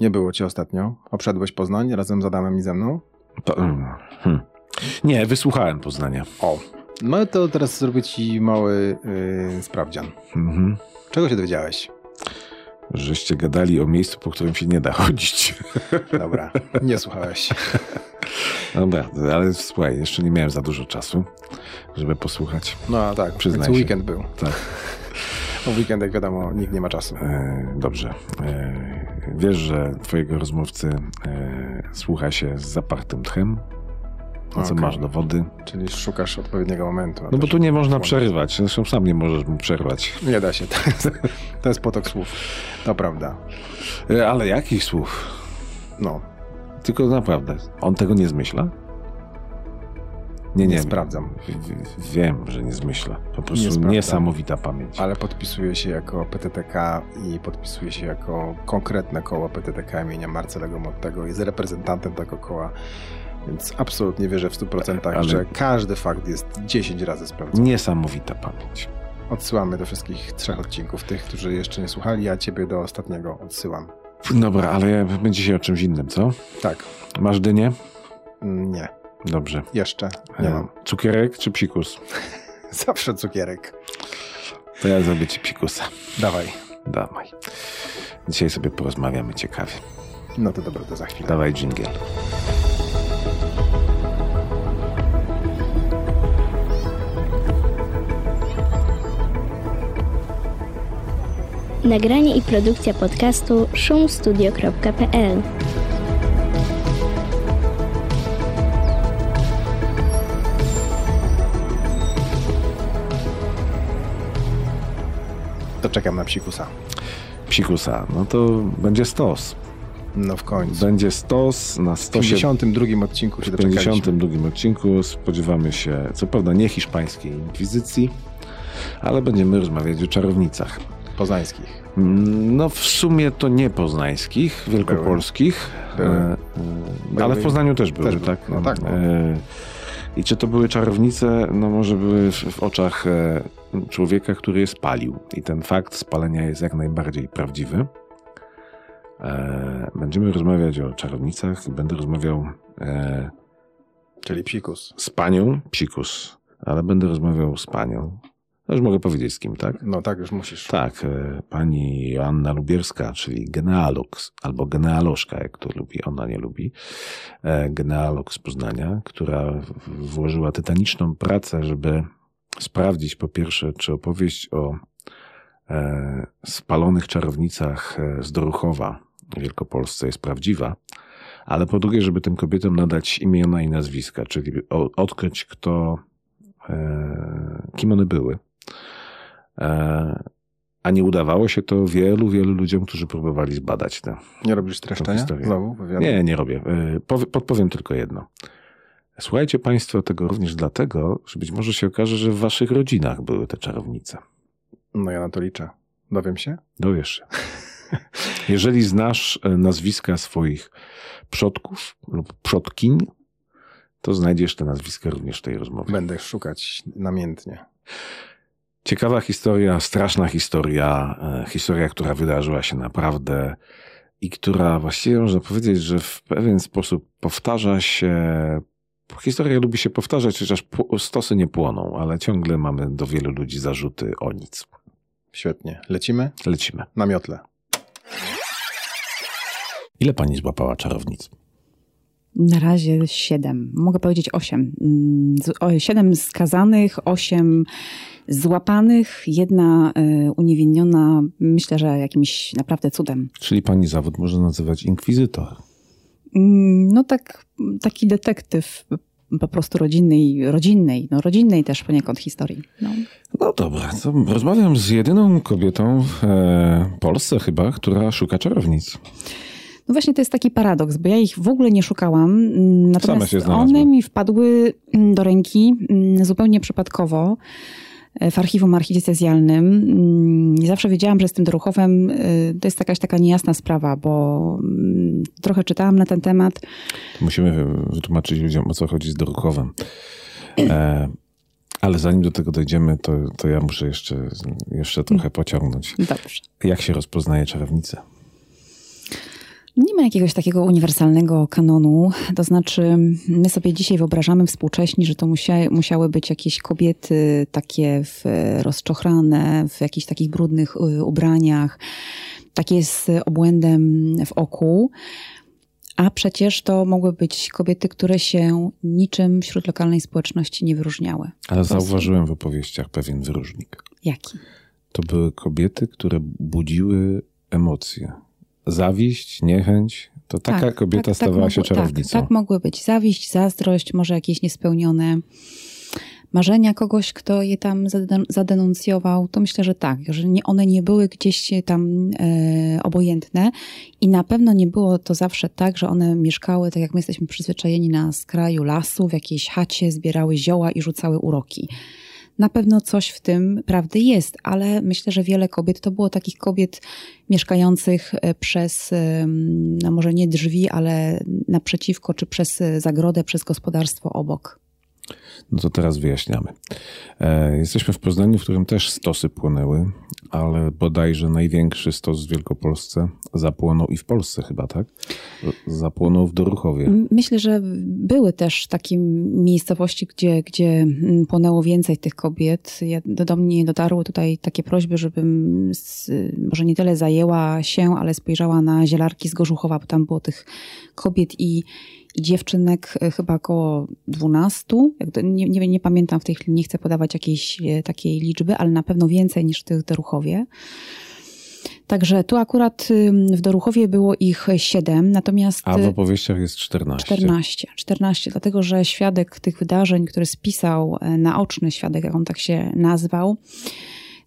Nie było cię ostatnio. Obszedłeś Poznań razem z Adamem i ze mną? To, hmm. Nie, wysłuchałem Poznania. O. No to teraz zrobię ci mały yy, sprawdzian. Mhm. Czego się dowiedziałeś? Żeście gadali o miejscu, po którym się nie da chodzić. Dobra, nie słuchałeś. Dobra, ale słuchaj, jeszcze nie miałem za dużo czasu, żeby posłuchać. No a tak, Przyznaj weekend był. Tak. O weekend, jak wiadomo, nikt nie ma czasu. E, dobrze. E, wiesz, że twojego rozmówcy e, słucha się z zapartym tchem? Na co okay. masz dowody? Czyli szukasz odpowiedniego momentu. No bo tu nie można przerywać. Zresztą sam nie możesz mu przerwać. Nie da się. To jest, to jest potok słów. To prawda. E, ale jakich słów? No. Tylko naprawdę. On tego nie zmyśla? Nie, nie, nie sprawdzam. Wiem, że nie zmyśla. Po prostu nie niesamowita pamięć. Ale podpisuje się jako PTTK i podpisuje się jako konkretne koło PTTK imienia Marcelego Mottego. Jest reprezentantem tego koła. Więc absolutnie wierzę w 100%, Ale... że każdy fakt jest 10 razy sprawdzony. Niesamowita pamięć. Odsyłamy do wszystkich trzech odcinków, tych, którzy jeszcze nie słuchali, a ciebie do ostatniego odsyłam. Dobra, ale będzie się o czymś innym, co? Tak. Masz dynię? Nie. Dobrze. Jeszcze nie e, mam. Cukierek czy psikus? Zawsze cukierek. To ja zrobię ci psikusa. Dawaj. Dawaj. Dzisiaj sobie porozmawiamy ciekawie. No to dobra, to za chwilę. Dawaj dżingiel. Nagranie i produkcja podcastu szumstudio.pl na psikusa. Psikusa, no to będzie stos. No w końcu. Będzie stos na 152 odcinku się W 52 odcinku spodziewamy się, co prawda nie hiszpańskiej inkwizycji, ale będziemy rozmawiać o czarownicach. Poznańskich. Mm, no w sumie to nie poznańskich, wielkopolskich, były. E, e, ale w Poznaniu też były, też tak? No tak. E, I czy to były czarownice? No może były w, oczach e, człowieka, który je spalił. I ten fakt spalenia jest jak najbardziej prawdziwy. E, będziemy rozmawiać o czarownicach będę rozmawiał e, Czyli psikus. Z panią, psikus, ale będę rozmawiał z panią, no już mogę powiedzieć z kim, tak? No tak, już musisz. Tak, e, pani Joanna Lubierska, czyli genealog, albo genealożka, jak to lubi, ona nie lubi, e, genealog z Poznania, która włożyła tytaniczną pracę, żeby sprawdzić po pierwsze, czy opowieść o e, spalonych czarownicach z Doruchowa w Wielkopolsce jest prawdziwa, ale po drugie, żeby tym kobietom nadać imiona i nazwiska, czyli odkryć, kto, kim one były. E, a nie udawało się to wielu, wielu ludziom, którzy próbowali zbadać tę Nie robisz streszczenia znowu? Nie, nie robię. E, podpowiem tylko jedno. Słuchajcie Państwo tego również dlatego, że być może się okaże, że w Waszych rodzinach były te czarownice. No ja na to liczę. Dowiem się? Dowiesz się. Jeżeli znasz e, nazwiska swoich przodków lub przodkiń, to znajdziesz te nazwiska również w tej rozmowie. Będę szukać namiętnie. Ciekawa historia, straszna historia, e, historia, która wydarzyła się naprawdę i która właściwie można powiedzieć, że w pewien sposób powtarza się. Historia lubi się powtarzać, chociaż stosy nie płoną, ale ciągle mamy do wielu ludzi zarzuty o nic. Świetnie. Lecimy? Lecimy. Na miotle. Ile pani złapała czarownic? Na razie siedem. Mogę powiedzieć osiem. Mm, siedem skazanych, osiem złapanych, jedna y, uniewinniona, myślę, że jakimś naprawdę cudem. Czyli pani zawód można nazywać inkwizytor. Mm, no tak, taki detektyw po prostu rodzinnej, rodzinnej, no rodzinnej też poniekąd historii. No, no dobra, rozmawiam z jedyną kobietą w e, Polsce chyba, która szuka czarownic. No właśnie to jest taki paradoks, bo ja ich w ogóle nie szukałam. Mm, natomiast one mi wpadły do ręki zupełnie przypadkowo w archiwum archidiecezjalnym. Mm, zawsze wiedziałam, że z tym doruchowem y, to jest jakaś taka niejasna sprawa, bo mm, trochę czytałam na ten temat. Musimy wytłumaczyć ludziom, o co chodzi z doruchowem. E, ale zanim do tego dojdziemy, to, to ja muszę jeszcze, jeszcze trochę pociągnąć. Dobrze. Jak się rozpoznaje czarownicę? Nie ma jakiegoś takiego uniwersalnego kanonu. To znaczy, my sobie dzisiaj wyobrażamy współcześni, że to musia, musiały być jakieś kobiety takie w, rozczochrane, w jakichś takich brudnych y, ubraniach, takie z obłędem w oku. A przecież to mogły być kobiety, które się niczym wśród lokalnej społeczności nie wyróżniały. Ale zauważyłem w opowieściach pewien wyróżnik. Jaki? To były kobiety, które budziły emocje. Zawiść, niechęć. To taka tak, kobieta tak, tak stawała tak się czarownicą. Tak, tak mogły być. Zawiść, zazdrość, może jakieś niespełnione marzenia kogoś, kto je tam zadenuncjował, to myślę, że tak, że one nie były gdzieś tam e, obojętne i na pewno nie było to zawsze tak, że one mieszkały, tak jak my jesteśmy przyzwyczajeni na skraju lasu, w jakiejś chacie, zbierały zioła i rzucały uroki. Na pewno coś w tym prawdy jest, ale myślę, że wiele kobiet to było takich kobiet mieszkających e, przez, no może nie drzwi, ale naprzeciwko, czy przez zagrodę, przez gospodarstwo obok. No to teraz wyjaśniamy. E, jesteśmy w Poznaniu, w którym też stosy płonęły, ale bodajże największy stos w Wielkopolsce zapłonął i w Polsce chyba, tak? Zapłonął w Doruchowie. Myślę, że były też takie miejscowości, gdzie, gdzie płonęło więcej tych kobiet. Ja, do mnie dotarły tutaj takie prośby, żebym z, może nie tyle zajęła się, ale spojrzała na zielarki z Gorzuchowa, bo tam było tych kobiet i dziewczynek e, chyba około 12. Nie, nie, nie, pamiętam w tej chwili, nie chcę podawać jakiejś e, takiej liczby, ale na pewno więcej niż w tych Doruchowie. Także tu akurat w Doruchowie było ich 7, natomiast... A w opowieściach jest 14. 14, 14, dlatego że świadek tych wydarzeń, który spisał, e, naoczny świadek, jak on tak się nazwał,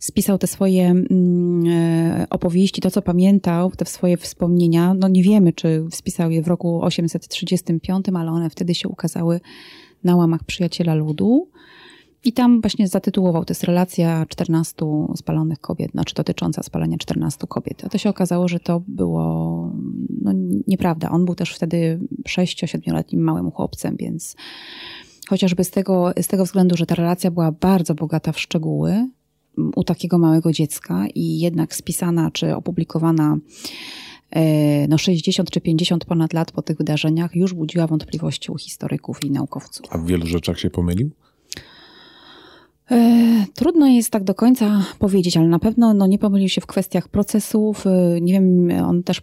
spisał te swoje mm, e, opowieści, to co pamiętał, te swoje wspomnienia. No nie wiemy, czy spisał je w roku 835, ale one wtedy się ukazały na łamach Przyjaciela Ludu. I tam właśnie zatytułował, to jest relacja 14 spalonych kobiet, znaczy dotycząca spalenia 14 kobiet. A to się okazało, że to było no, nieprawda. On był też wtedy 6-7-letnim małym chłopcem, więc chociażby z tego, z tego względu, że ta relacja była bardzo bogata w szczegóły, u takiego małego dziecka i jednak spisana czy opublikowana e, no 60 czy 50 ponad lat po tych wydarzeniach już budziła wątpliwości u historyków i naukowców. A w wielu rzeczach się pomylił? E, trudno jest tak do końca powiedzieć, ale na pewno no, nie pomylił się w kwestiach procesów. E, nie wiem, on też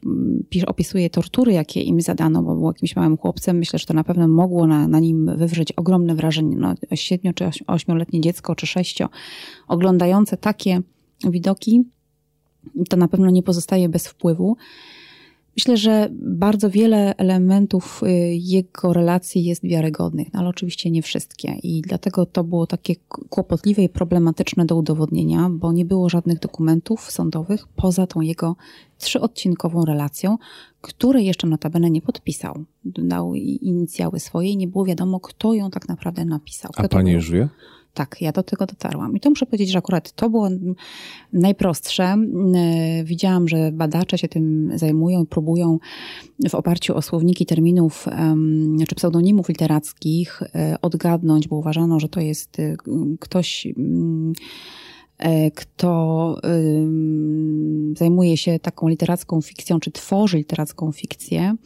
opisuje tortury, jakie im zadano, bo był jakimś małym chłopcem. Myślę, że to na pewno mogło na, na nim wywrzeć ogromne wrażenie. No, siedmiu czy ośmioletnie dziecko, czy sześcio, oglądające takie widoki, to na pewno nie pozostaje bez wpływu. Myślę, że bardzo wiele elementów y, jego relacji jest wiarygodnych, no ale oczywiście nie wszystkie. I dlatego to było takie kłopotliwe i problematyczne do udowodnienia, bo nie było żadnych dokumentów sądowych poza tą jego trzyodcinkową relacją, której jeszcze notabene nie podpisał. Dał inicjały swoje i nie było wiadomo, kto ją tak naprawdę napisał. Kto A pani żyje? Tak, ja do tego dotarłam. I to muszę powiedzieć, że akurat to było najprostsze. E, widziałam, że badacze się tym zajmują, próbują w oparciu o słowniki terminów czy pseudonimów literackich e, odgadnąć, bo uważano, że to jest e, ktoś mm, kto zajmuje się taką literacką fikcją, czy tworzy literacką fikcję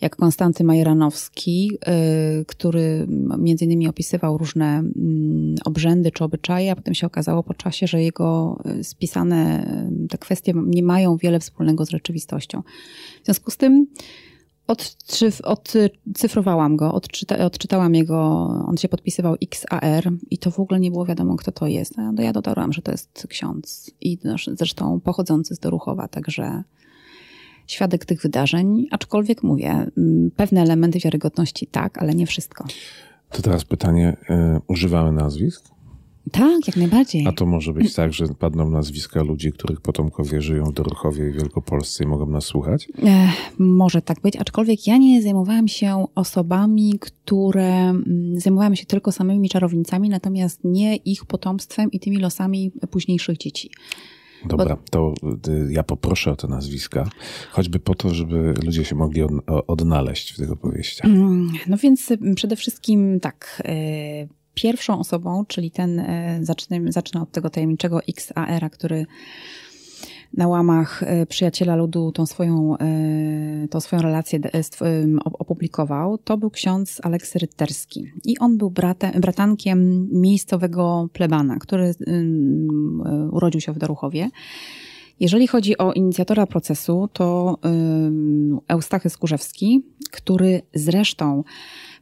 jak Konstanty Majeranowski, y, który między innymi opisywał różne mm, obrzędy czy obyczaje, a potem się okazało po czasie, że jego y, spisane y, te kwestie nie mają wiele wspólnego z rzeczywistością. W związku z tym odcyfrowałam go, odczyta, odczytałam jego, on się podpisywał XAR i to w ogóle nie było wiadomo, kto to jest. No, ja dotarłam, że to jest ksiądz i zresztą pochodzący z Doruchowa, także świadek tych wydarzeń, aczkolwiek mówię, mm, pewne elementy wiarygodności tak, ale nie wszystko. To teraz pytanie, y, używamy nazwisk? Tak, jak najbardziej. A to może być tak, że padną nazwiska ludzi, których potomkowie żyją w Doruchowie i Wielkopolsce i mogą nas słuchać? Ech, może tak być, aczkolwiek ja nie zajmowałam się osobami, które mm, zajmowałam się tylko samymi czarownicami, natomiast nie ich potomstwem i tymi losami późniejszych dzieci. Dobra, to y, ja poproszę o te nazwiska, choćby po to, żeby ludzie się mogli odnaleźć w tych opowieściach. Mm, no więc y, przede wszystkim tak. Y, pierwszą osobą, czyli ten, zacznę, zacznę od tego tajemniczego XAR, który na łamach Przyjaciela Ludu tą swoją, tą swoją relację opublikował, to był ksiądz Aleksy Rytterski. I on był bratem, bratankiem miejscowego plebana, który urodził się w Doruchowie. Jeżeli chodzi o inicjatora procesu, to Eustachy Skurzewski, który zresztą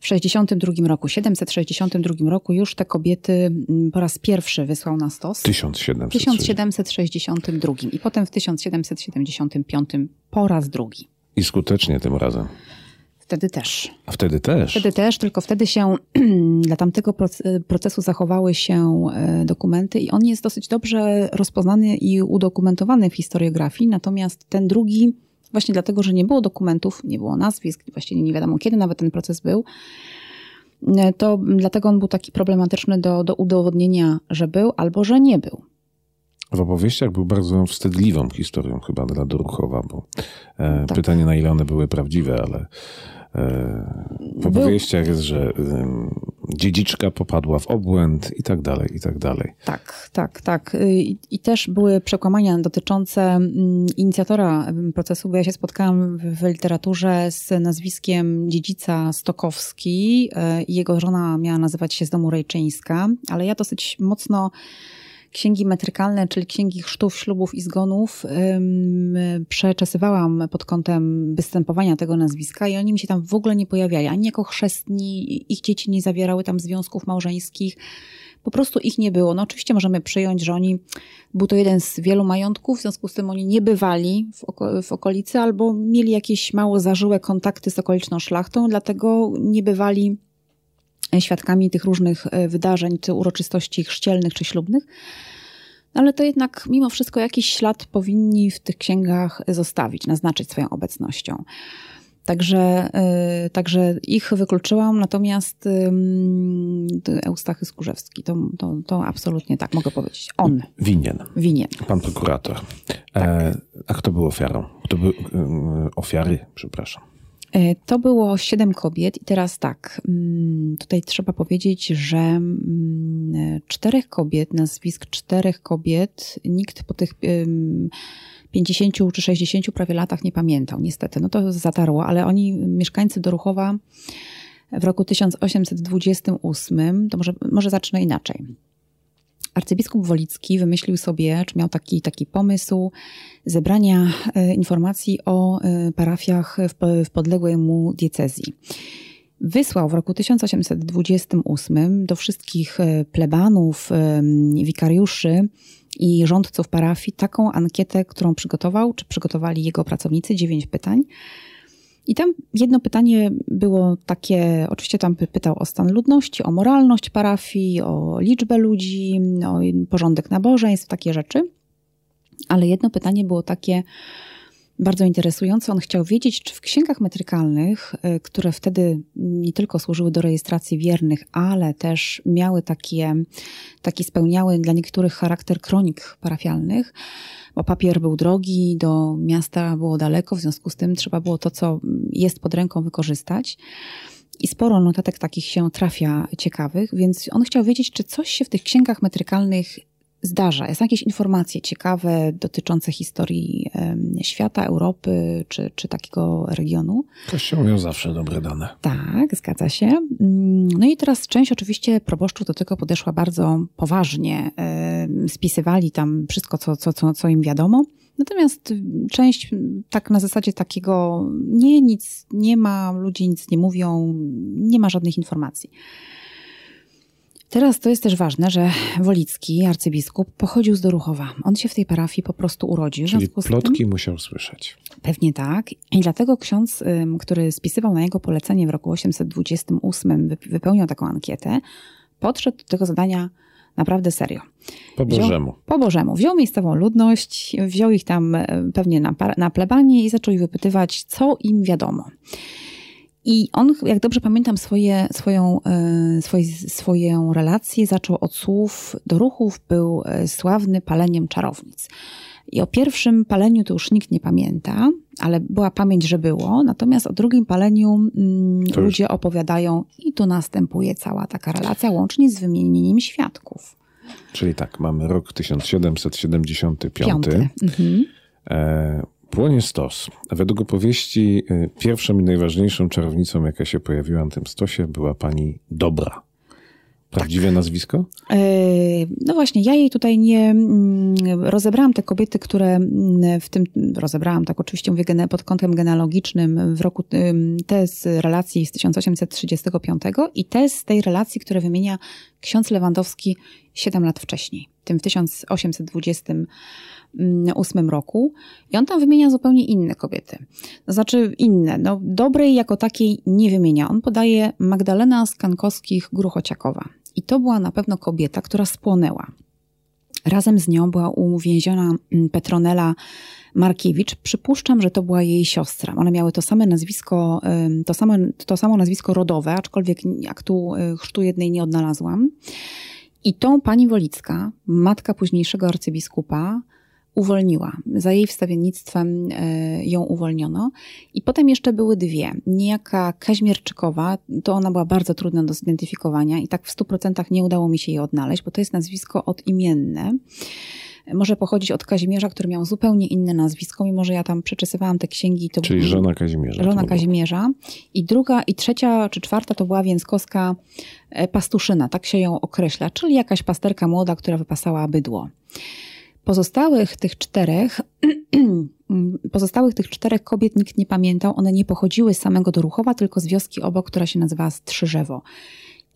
w 62 roku, 762 roku już te kobiety po raz pierwszy wysłał na stos. 1700. 1762 i potem w 1775 po raz drugi. I skutecznie tym razem. Wtedy też. A wtedy też? Wtedy też, tylko wtedy się dla tamtego procesu zachowały się e, dokumenty i on jest dosyć dobrze rozpoznany i udokumentowany w historiografii, natomiast ten drugi, właśnie dlatego, że nie było dokumentów, nie było nazwisk, właściwie nie wiadomo kiedy nawet ten proces był, e, to dlatego on był taki problematyczny do, do udowodnienia, że był albo że nie był. W opowieściach był bardzo wstydliwą historią chyba dla Doruchowa, bo e, tak. pytanie na ile one były prawdziwe, ale w opowieściach jest, że dziedziczka popadła w obłęd i tak dalej, i tak dalej. Tak, tak, tak. I, I, też były przekłamania dotyczące mm, inicjatora procesu, bo ja się spotkałam w, w literaturze z nazwiskiem dziedzica Stokowski e, i jego żona miała nazywać się z domu Rejczyńska, ale ja dosyć mocno księgi metrykalne, czyli księgi chrztów, ślubów i zgonów, przeczesywałam pod kątem występowania tego nazwiska i oni mi się tam w ogóle nie pojawiali. Ani jako chrzestni, ich dzieci nie zawierały tam związków małżeńskich. Po prostu ich nie było. No oczywiście możemy przyjąć, że oni, był to jeden z wielu majątków, w związku z tym oni nie bywali w, oko, w okolicy albo mieli jakieś mało zażyłe kontakty z okoliczną szlachtą, dlatego nie bywali świadkami tych różnych e, wydarzeń, czy uroczystości chrzcielnych czy ślubnych. Ale to jednak mimo wszystko jakiś ślad powinni w tych księgach zostawić, naznaczyć swoją obecnością. Także, yy, także ich wykluczyłam, natomiast Eustachy Skurzewski, to, to, to absolutnie tak mogę powiedzieć. On. Winien. Winien. Pan prokurator. Tak. E, a kto był ofiarą? Kto był, ofiary, przepraszam. E, to było siedem kobiet i teraz tak, mm, tutaj trzeba powiedzieć, że mm, czterech kobiet, nazwisk czterech kobiet, nikt po tych 50 czy 60 prawie latach nie pamiętał, niestety. No to zatarło, ale oni, mieszkańcy Doruchowa w roku 1828, to może, może zacznę inaczej arcybiskup Wolicki wymyślił sobie, czy miał taki, taki pomysł zebrania e, informacji o e, parafiach w, w podległej mu diecezji. Wysłał w roku 1828 do wszystkich e, plebanów, wikariuszy i rządców parafii taką ankietę, którą przygotował, czy przygotowali jego pracownicy, dziewięć pytań i tam jedno pytanie było takie, oczywiście tam pytał o stan ludności, o moralność parafii, o liczbę ludzi, o porządek nabożeństw, takie rzeczy. Ale jedno pytanie było takie bardzo interesujące. On chciał wiedzieć, czy w księgach metrykalnych, y, które wtedy nie tylko służyły do rejestracji wiernych, ale też miały takie, taki spełniały dla niektórych charakter kronik parafialnych, bo papier był drogi, do miasta było daleko, w związku z tym trzeba było to, co jest pod ręką, wykorzystać. I sporo notatek takich się trafia ciekawych, więc on chciał wiedzieć, czy coś się w tych księgach metrykalnych zdarza. Są jakieś informacje ciekawe dotyczące historii świata, Europy czy, czy takiego regionu. Kościół miał zawsze dobre dane. Tak, zgadza się. Mm, no i teraz część oczywiście proboszczów do tego podeszła bardzo poważnie. Spisywali tam wszystko, co, co, co, co im wiadomo. Natomiast część tak na zasadzie takiego nie, nic nie ma, ludzie nic nie mówią, nie ma żadnych informacji. Teraz to jest też ważne, że Wolicki, arcybiskup, pochodził z Doruchowa. On się w tej parafii po prostu urodził. Czyli plotki tym, musiał słyszeć. Pewnie tak. I dlatego ksiądz, który spisywał na jego polecenie w roku 828, wypełniał taką ankietę, podszedł do tego zadania naprawdę serio. Po Bożemu. Wziął, po Bożemu. Wziął miejscową ludność, wziął ich tam pewnie na, na plebanie i zaczął ich wypytywać, co im wiadomo. I on, jak dobrze pamiętam, swoje, swoją, e, swoje, swoją relację zaczął od słów do ruchów, był e, sławny paleniem czarownic. I o pierwszym paleniu to już nikt nie pamięta, ale była pamięć, że było. Natomiast o drugim paleniu mm, ludzie opowiadają i tu następuje cała taka relacja, łącznie z wymienieniem świadków. Czyli tak, mamy rok 1775. Mhm. E, płonie stos. Według opowieści e, pierwszą i najważniejszą czarownicą, jaka się pojawiła na tym stosie, była pani Dobra. Prawdziwe tak. nazwisko? E, no właśnie, ja jej tutaj nie mm, rozebrałam te kobiety, które mm, w tym, rozebrałam tak oczywiście mówię pod kątem genealogicznym w roku, te z relacji z 1835 i te z tej relacji, które wymienia ksiądz Lewandowski 7 lat wcześniej, tym w 1828 roku. I on tam wymienia zupełnie inne kobiety. To znaczy inne, no dobrej jako takiej nie wymienia. On podaje Magdalena Skankowskich-Gruchociakowa. I to była na pewno kobieta, która spłonęła. Razem z nią była uwięziona mm, Petronela Markiewicz. Przypuszczam, że to była jej siostra. One miały to same nazwisko, to samo, to samo nazwisko rodowe, aczkolwiek aktu y, chrztu jednej nie odnalazłam. I tą pani Wolicka, matka późniejszego arcybiskupa, uwolniła. Za jej wstawiennictwem e, ją uwolniono. I potem jeszcze były dwie. Niejaka Kaźmierczykowa, to ona była bardzo trudna do zidentyfikowania i tak w stu procentach nie udało mi się jej odnaleźć, bo to jest nazwisko odimienne. Może pochodzić od Kazimierza, który miał zupełnie inne nazwisko, mimo że ja tam przeczesywałam te księgi. To Czyli żona Kazimierza. Żona Kazimierza. I druga, i trzecia, czy czwarta to była Więckowska e, Pastuszyna, tak się ją określa, czyli jakaś pasterka młoda, która wypasała bydło. Pozostałych tych czterech, pozostałych tych czterech kobiet nikt nie pamiętał. One nie pochodziły z samego Doruchowa, tylko z wioski obok, która się nazywała Strzyżewo.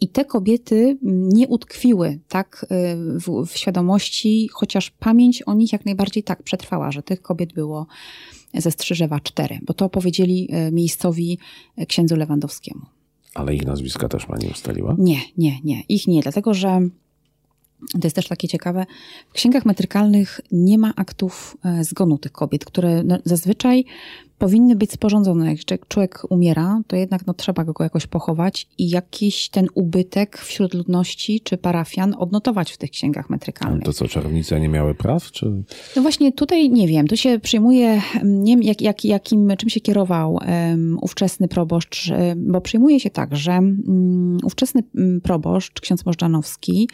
I te kobiety nie utkwiły tak y, w, w, świadomości, chociaż pamięć o nich jak najbardziej tak przetrwała, że tych kobiet było ze Strzyżewa cztery, bo to powiedzieli y, miejscowi y, księdzu Lewandowskiemu. Ale ich nazwiska też pani ustaliła? Nie, nie, nie. Ich nie, dlatego że to jest też takie ciekawe. W księgach metrykalnych nie ma aktów e, zgonu tych kobiet, które no, zazwyczaj powinny być sporządzone. Jak człowiek umiera, to jednak no, trzeba go jakoś pochować i jakiś ten ubytek wśród ludności czy parafian odnotować w tych księgach metrykalnych. to co, czarownice nie miały praw? Czy... No właśnie tutaj nie wiem. Tu się przyjmuje, nie wiem jak, jak, jakim, czym się kierował um, ówczesny proboszcz, bo przyjmuje się tak, że um, ówczesny proboszcz, ksiądz Możdżanowski,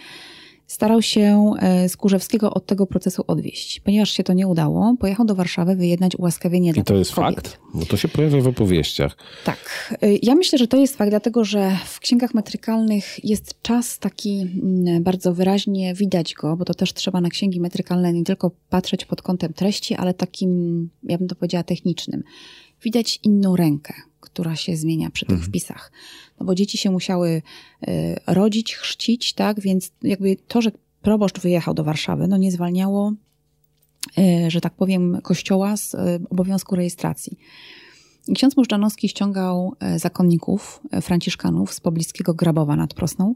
starał się e, Skórzewskiego od tego procesu odwieść. Ponieważ się to nie udało, pojechał do Warszawy wyjednać ułaskawienie dla I to jest kobiet. fakt? Bo to się pojawia w opowieściach. Tak. E, ja myślę, że to jest fakt, dlatego że w księgach metrykalnych jest czas taki mm, bardzo wyraźnie widać go, bo to też trzeba na księgi metrykalne nie tylko patrzeć pod kątem treści, ale takim, ja bym to powiedziała, technicznym. Widać inną rękę, która się zmienia przy tych mhm. wpisach no bo dzieci się musiały y, rodzić, chrzcić, tak, więc jakby to, że proboszcz wyjechał do Warszawy, no nie zwalniało, y, że tak powiem, kościoła z y, obowiązku rejestracji. Ksiądz Możdżanowski ściągał zakonników franciszkanów z pobliskiego Grabowa nad Prosną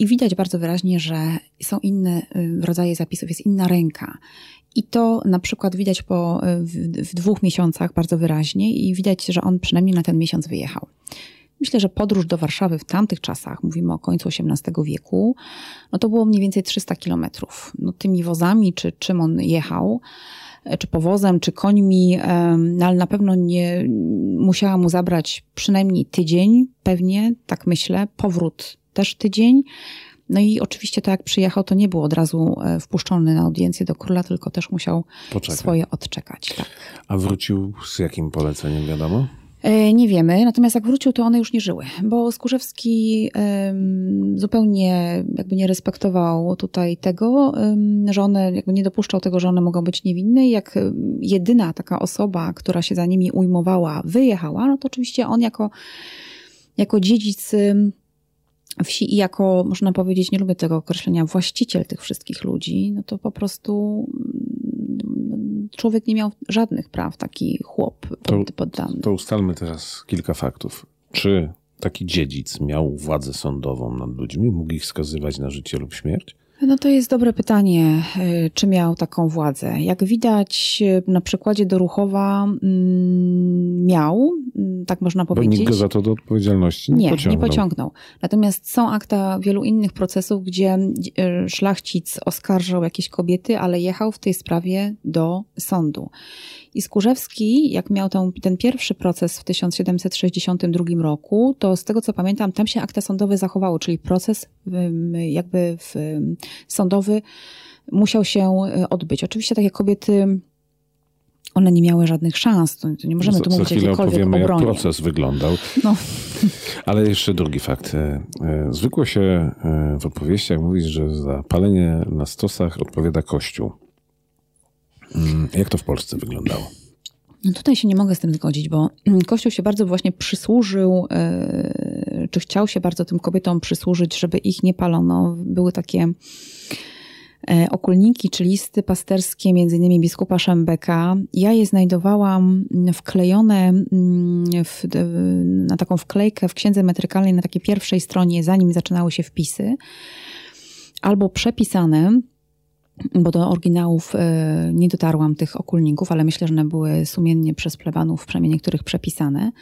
i widać bardzo wyraźnie, że są inne rodzaje zapisów, jest inna ręka. I to na przykład widać po, w, w, dwóch miesiącach bardzo wyraźnie i widać, że on przynajmniej na ten miesiąc wyjechał. Myślę, że podróż do Warszawy w tamtych czasach, mówimy o końcu XVIII wieku, no to było mniej więcej 300 kilometrów. No tymi wozami, czy czym on jechał, e, czy powozem, czy końmi, no ale na pewno nie musiała mu zabrać przynajmniej tydzień, pewnie, tak myślę, powrót też tydzień. No i oczywiście to jak przyjechał, to nie był od razu e, wpuszczony na audiencję do króla, tylko też musiał Poczekaj. swoje odczekać. Tak. A wrócił z jakim poleceniem, wiadomo? E, nie wiemy, natomiast jak wrócił, to one już nie żyły, bo Skórzewski zupełnie jakby nie respektował tutaj tego, że one, jakby nie dopuszczał tego, że one mogą być niewinne i jak jedyna taka osoba, która się za nimi ujmowała, wyjechała, no to oczywiście on jako, jako dziedzic wsi i jako, można powiedzieć, nie lubię tego określenia, właściciel tych wszystkich ludzi, no to po prostu mm, człowiek nie miał żadnych praw, taki chłop pod, poddany. To ustalmy teraz kilka faktów. Czy taki dziedzic miał władzę sądową nad ludźmi? Mógł ich skazywać na życie lub śmierć? No to jest dobre pytanie, y, czy miał taką władzę. Jak widać y, na przykładzie Doruchowa mm, miał, tak można powiedzieć. Bo nikt go za to do odpowiedzialności nie, nie pociągnął. Nie pociągnął. Natomiast są akta wielu innych procesów, gdzie e, szlachcic oskarżał jakieś kobiety, ale jechał w tej sprawie do sądu. I Skórzewski, jak miał ten, ten pierwszy proces w 1762 roku, to z tego co pamiętam, tam się akta sądowe zachowały, czyli proces jakby sądowy musiał się e, odbyć. Oczywiście takie kobiety one nie miały żadnych szans. To, nie możemy tu mówić jakiekolwiek opowiemy, obronie. jak proces wyglądał. No. Ale jeszcze drugi fakt. E, e, zwykło się w opowieściach mówić, że za palenie na stosach odpowiada Kościół. Mm, jak to w Polsce wyglądało? No tutaj się nie mogę z tym zgodzić, bo Kościół się bardzo właśnie przysłużył, e, czy chciał się bardzo tym kobietom przysłużyć, żeby ich nie palono. Były takie e, okulniki czy listy pasterskie, między innymi biskupa Szembeka. Ja je znajdowałam wklejone mm, w, na taką wklejkę w księdze metrykalnej na takiej pierwszej stronie, zanim zaczynały się wpisy, albo przepisane bo do oryginałów e, nie dotarłam tych okulników, ale myślę, że one były sumiennie przez plebanów, przynajmniej niektórych przepisane.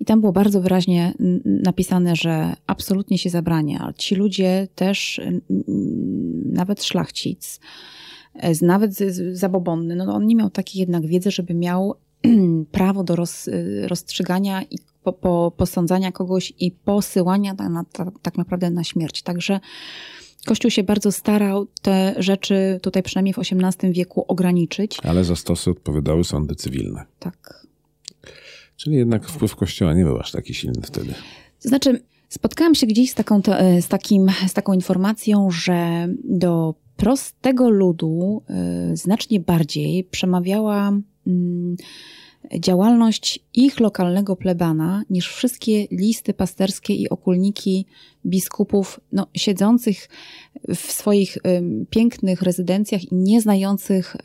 I tam było bardzo wyraźnie napisane, że absolutnie się zabrania. Ci ludzie też, nawet szlachcic, e, nawet zabobonny, no on nie miał takiej jednak wiedzy, żeby miał prawo do roz, e, rozstrzygania i po, po, posądzania kogoś i posyłania tak, na, tak naprawdę na śmierć. Także Kościół się bardzo starał te rzeczy tutaj przynajmniej w XVIII wieku ograniczyć. Ale za stosy odpowiadały sądy cywilne. Tak. Czyli jednak wpływ Kościoła nie był aż taki silny wtedy. To znaczy, spotkałam się gdzieś z taką, e, z takim, z taką informacją, że do prostego ludu y, znacznie bardziej przemawiała y, działalność ich lokalnego plebana niż wszystkie listy pasterskie i okulniki biskupów no, siedzących w swoich y, pięknych rezydencjach i nie znających y,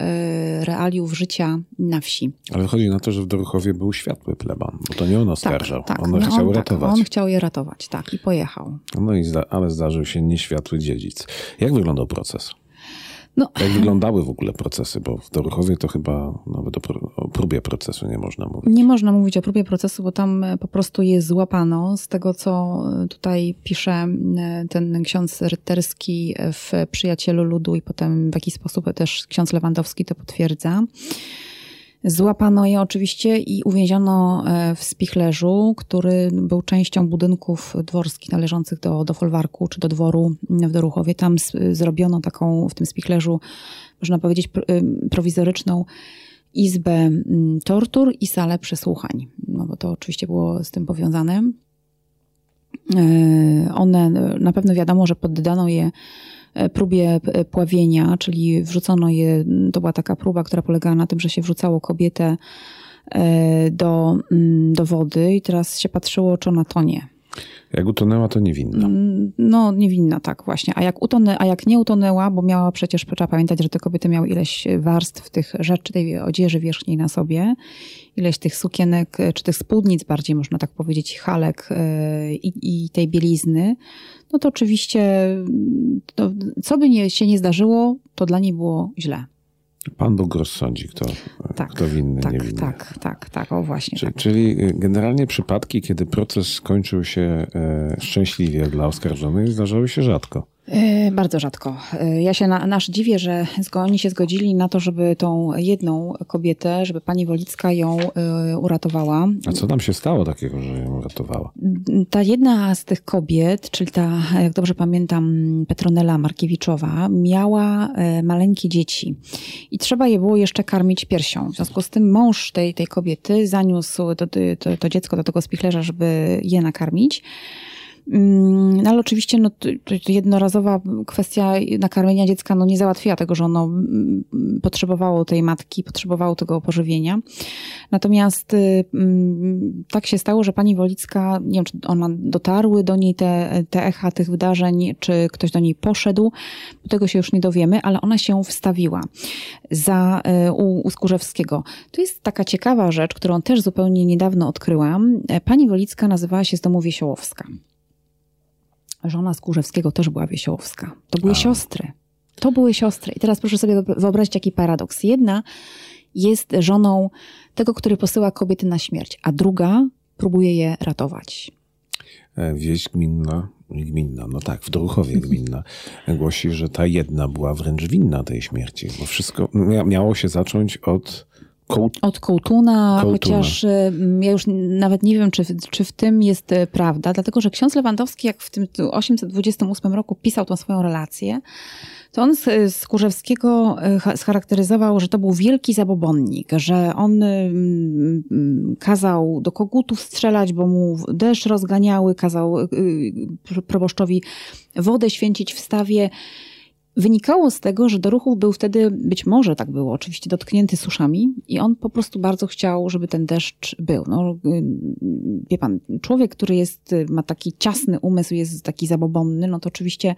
realiów życia na wsi. Ale wychodzi na to, że w Doruchowie był światły pleban, bo to nie on oskarżał. Tak, tak. On no chciał on, ratować. Tak, on chciał je ratować, tak, i pojechał. No i zda, ale zdarzył się nieświatły dziedzic. Jak wyglądał proces? No. Jak wyglądały w ogóle procesy? Bo w Doruchowie to chyba nawet o, o próbie procesu nie można mówić. Nie można mówić o próbie procesu, bo tam e, po prostu je złapano. Z tego, co e, tutaj pisze e, ten ksiądz Rytterski w Przyjacielu Ludu i potem w jakiś sposób też ksiądz Lewandowski to potwierdza. Złapano je oczywiście i uwięziono e, w spichlerzu, który był częścią budynków dworskich należących do, do folwarku czy do dworu w Doruchowie. Tam zrobiono taką w tym spichlerzu, można powiedzieć, prowizoryczną izbę tortur i salę przesłuchań. No bo to oczywiście było z tym powiązane. E, one, na pewno wiadomo, że poddano je próbie e, pławienia, czyli wrzucono je, to była taka próba, która polegała na tym, że się wrzucało kobietę e, do, mm, do wody i teraz się patrzyło, czy ona tonie. Jak utonęła, to niewinna. Mm, no, niewinna, tak właśnie. A jak, utonę, a jak nie utonęła, bo miała przecież, trzeba pamiętać, że te kobiety miały ileś warstw tych rzeczy, tej odzieży wierzchniej na sobie, ileś tych sukienek, czy tych spódnic bardziej, można tak powiedzieć, halek i, i tej bielizny, no to oczywiście, to, co by nie, się nie zdarzyło, to dla niej było źle. Pan Bóg rozsądzi, kto, tak, kto winny, tak, niewinny. Tak, tak, tak, o właśnie. Czyli, tak. czyli y, generalnie przypadki, kiedy proces skończył się e, szczęśliwie dla oskarżonych, zdarzały się rzadko. E, bardzo rzadko. E, ja się na, nasz dziwię, że oni się zgodzili na to, żeby tą jedną kobietę, żeby pani Wolicka ją e, uratowała. A co tam się stało takiego, że ją uratowała? Ta jedna z tych kobiet, czyli ta, jak dobrze pamiętam, Petronela Markiewiczowa, miała maleńkie dzieci i trzeba je było jeszcze karmić piersią. W związku z tym mąż tej, tej kobiety zaniósł to, to, to dziecko do tego spichlerza, żeby je nakarmić. Mm, no ale oczywiście no, jednorazowa kwestia nakarmienia dziecka no, nie załatwiła tego, że ono mm, potrzebowało tej matki, potrzebowało tego pożywienia. Natomiast y, mm, tak się stało, że pani Wolicka, nie wiem, czy ona dotarły do niej te, te echa tych wydarzeń, czy ktoś do niej poszedł, tego się już nie dowiemy, ale ona się wstawiła za, y, u, u Skórzewskiego. To jest taka ciekawa rzecz, którą też zupełnie niedawno odkryłam. Pani Wolicka nazywała się z domu Wiesiołowska żona Skórzewskiego też była Wiesiołowska. To były A. siostry. To były siostry. I teraz proszę sobie wyobrazić jaki paradoks. Jedna jest żoną tego, który posyła kobiety na śmierć, a druga próbuje je ratować. E, wieść gminna, gminna, no tak, w Doruchowie gminna, głosi, że ta jedna była wręcz winna tej śmierci, bo wszystko miało się zacząć od Od Kołtuna, Kołtuna, chociaż ja już nawet nie wiem, czy, czy w tym jest e, prawda, dlatego że ksiądz Lewandowski, jak w tym 828 roku pisał tą swoją relację, to on z, z Kurzewskiego e, scharakteryzował, że to był wielki zabobonnik, że on kazał do kogutów strzelać, bo mu deszcz rozganiały, kazał e, proboszczowi wodę święcić w stawie. Wynikało z tego, że Doruchów był wtedy, być może tak było, oczywiście dotknięty suszami i on po prostu bardzo chciał, żeby ten deszcz był. No, y, wie pan, człowiek, który jest, ma taki ciasny umysł, jest taki zabobonny, no to oczywiście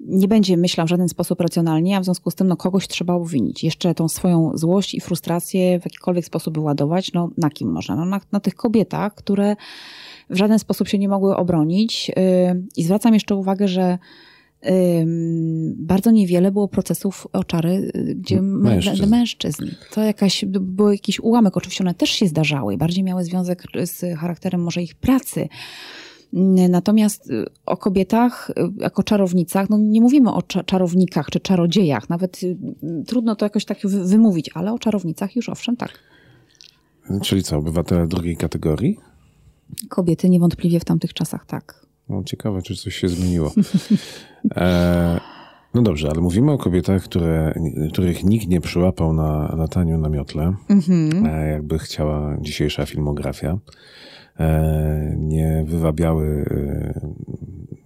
nie będzie myślał w żaden sposób racjonalnie, a w związku z tym no, kogoś trzeba obwinić. Jeszcze tą swoją złość i frustrację w jakikolwiek sposób wyładować, no na kim można? No, na, na tych kobietach, które w żaden sposób się nie mogły obronić. Yy, I zwracam jeszcze uwagę, że bardzo niewiele było procesów o czary, y, gdzie mężczyzn. mężczyzn. To jakaś, był jakiś ułamek, oczywiście one też się zdarzały, bardziej miały związek z charakterem może ich pracy. Natomiast y, o kobietach y, jako czarownicach, no nie mówimy o czarownikach czy czarodziejach, nawet trudno to jakoś tak wymówić, ale o czarownicach już owszem tak. Czyli co, obywatele drugiej kategorii? Kobiety niewątpliwie w tamtych czasach tak. No, ciekawe, czy coś się zmieniło. E, no dobrze, ale mówimy o kobietach, które, których nikt nie przyłapał na lataniu na miotle, mm-hmm. e, jakby chciała dzisiejsza filmografia. E, nie wywabiały e,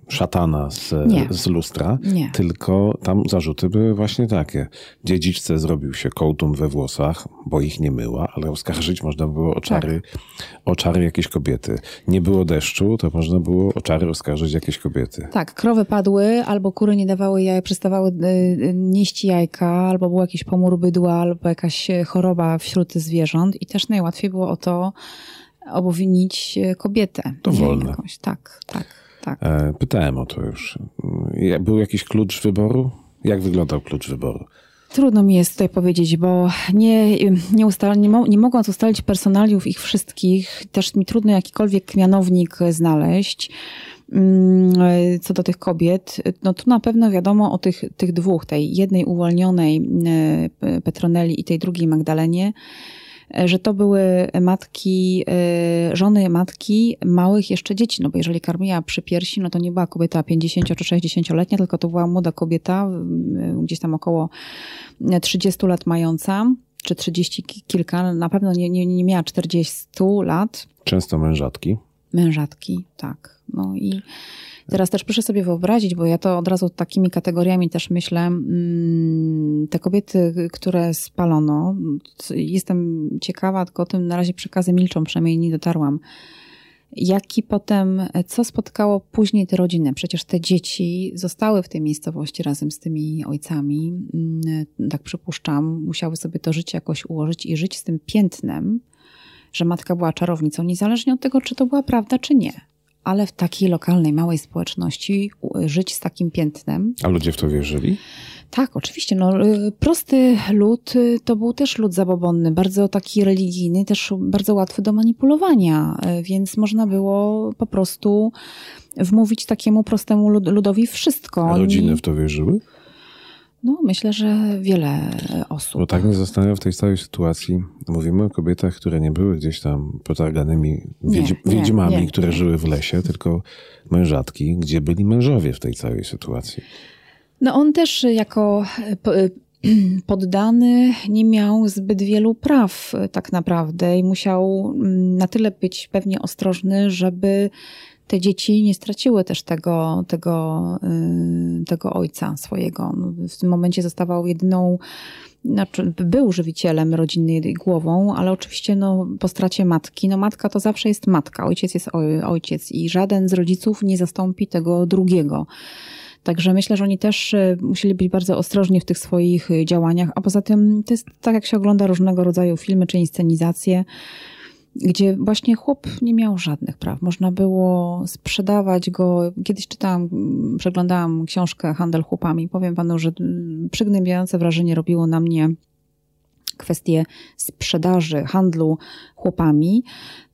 szatana z, z lustra, Nie. tylko tam zarzuty były właśnie takie. Dziedziczce zrobił się kołtun we włosach, bo ich nie myła, ale oskarżyć można było o czary, tak. o czary jakiejś kobiety. Nie było deszczu, to można było o czary oskarżyć jakieś kobiety. Tak, krowy padły, albo kury nie dawały jaj, przestawały y, y, nieść jajka, albo był jakiś pomór bydła, albo jakaś choroba wśród zwierząt i też najłatwiej było o to obwinić kobietę. To wolne. Jakąś. Tak, tak tak. E, pytałem o to już. Był jakiś klucz wyboru? Jak wyglądał klucz wyboru? Trudno mi jest tutaj powiedzieć, bo nie, nie, ustal, nie, mo, nie mogąc ustalić personaliów ich wszystkich, też mi trudno jakikolwiek mianownik znaleźć mm, co do tych kobiet, no tu na pewno wiadomo o tych, tych dwóch, tej jednej uwolnionej e, Petroneli i tej drugiej Magdalenie, że to były matki, e, żony matki małych jeszcze dzieci, no bo jeżeli karmiła przy piersi, no to nie była kobieta 50 czy 60-letnia, tylko to była młoda kobieta, gdzieś tam około 30 lat mająca, czy 30 kilka, na pewno nie, nie, nie miała 40 lat. Często mężatki. Mężatki, tak. No i Teraz też proszę sobie wyobrazić, bo ja to od razu takimi kategoriami też myślę, mm, te kobiety, które spalono, jestem ciekawa, tylko o tym na razie przekazy milczą, przynajmniej nie dotarłam. Jaki potem, co spotkało później te rodziny? Przecież te dzieci zostały w tej miejscowości razem z tymi ojcami, mm, tak przypuszczam, musiały sobie to życie jakoś ułożyć i żyć z tym piętnem, że matka była czarownicą, niezależnie od tego, czy to była prawda, czy nie ale w takiej lokalnej, małej społeczności żyć z takim piętnem. A ludzie w to wierzyli? Tak, oczywiście. No, y, prosty lud y, to był też lud zabobonny, bardzo taki religijny, też bardzo łatwy do manipulowania, y, więc można było po prostu wmówić takiemu prostemu ludowi wszystko. A rodziny w to wierzyły? No, myślę, że wiele osób. Bo tak mnie zastanawia w tej całej sytuacji. Mówimy o kobietach, które nie były gdzieś tam potarganymi wiedź, nie, wiedźmami, nie, które nie. żyły w lesie, tylko mężatki. Gdzie byli mężowie w tej całej sytuacji? No on też jako poddany nie miał zbyt wielu praw tak naprawdę i musiał mm, na tyle być pewnie ostrożny, żeby te dzieci nie straciły też tego, tego, y, tego ojca swojego. No, w tym momencie zostawał jedyną, znaczy był żywicielem rodziny głową, ale oczywiście no, po stracie matki, no matka to zawsze jest matka, ojciec jest ojciec i żaden z rodziców nie zastąpi tego drugiego. Także myślę, że oni też y, musieli być bardzo ostrożni w tych swoich działaniach, a poza tym to jest tak, jak się ogląda różnego rodzaju filmy czy inscenizacje, gdzie właśnie chłop nie miał żadnych praw. Można było sprzedawać go. Kiedyś czytałam, przeglądałam książkę Handel chłopami. Powiem panu, że przygnębiające wrażenie robiło na mnie kwestie sprzedaży, handlu chłopami.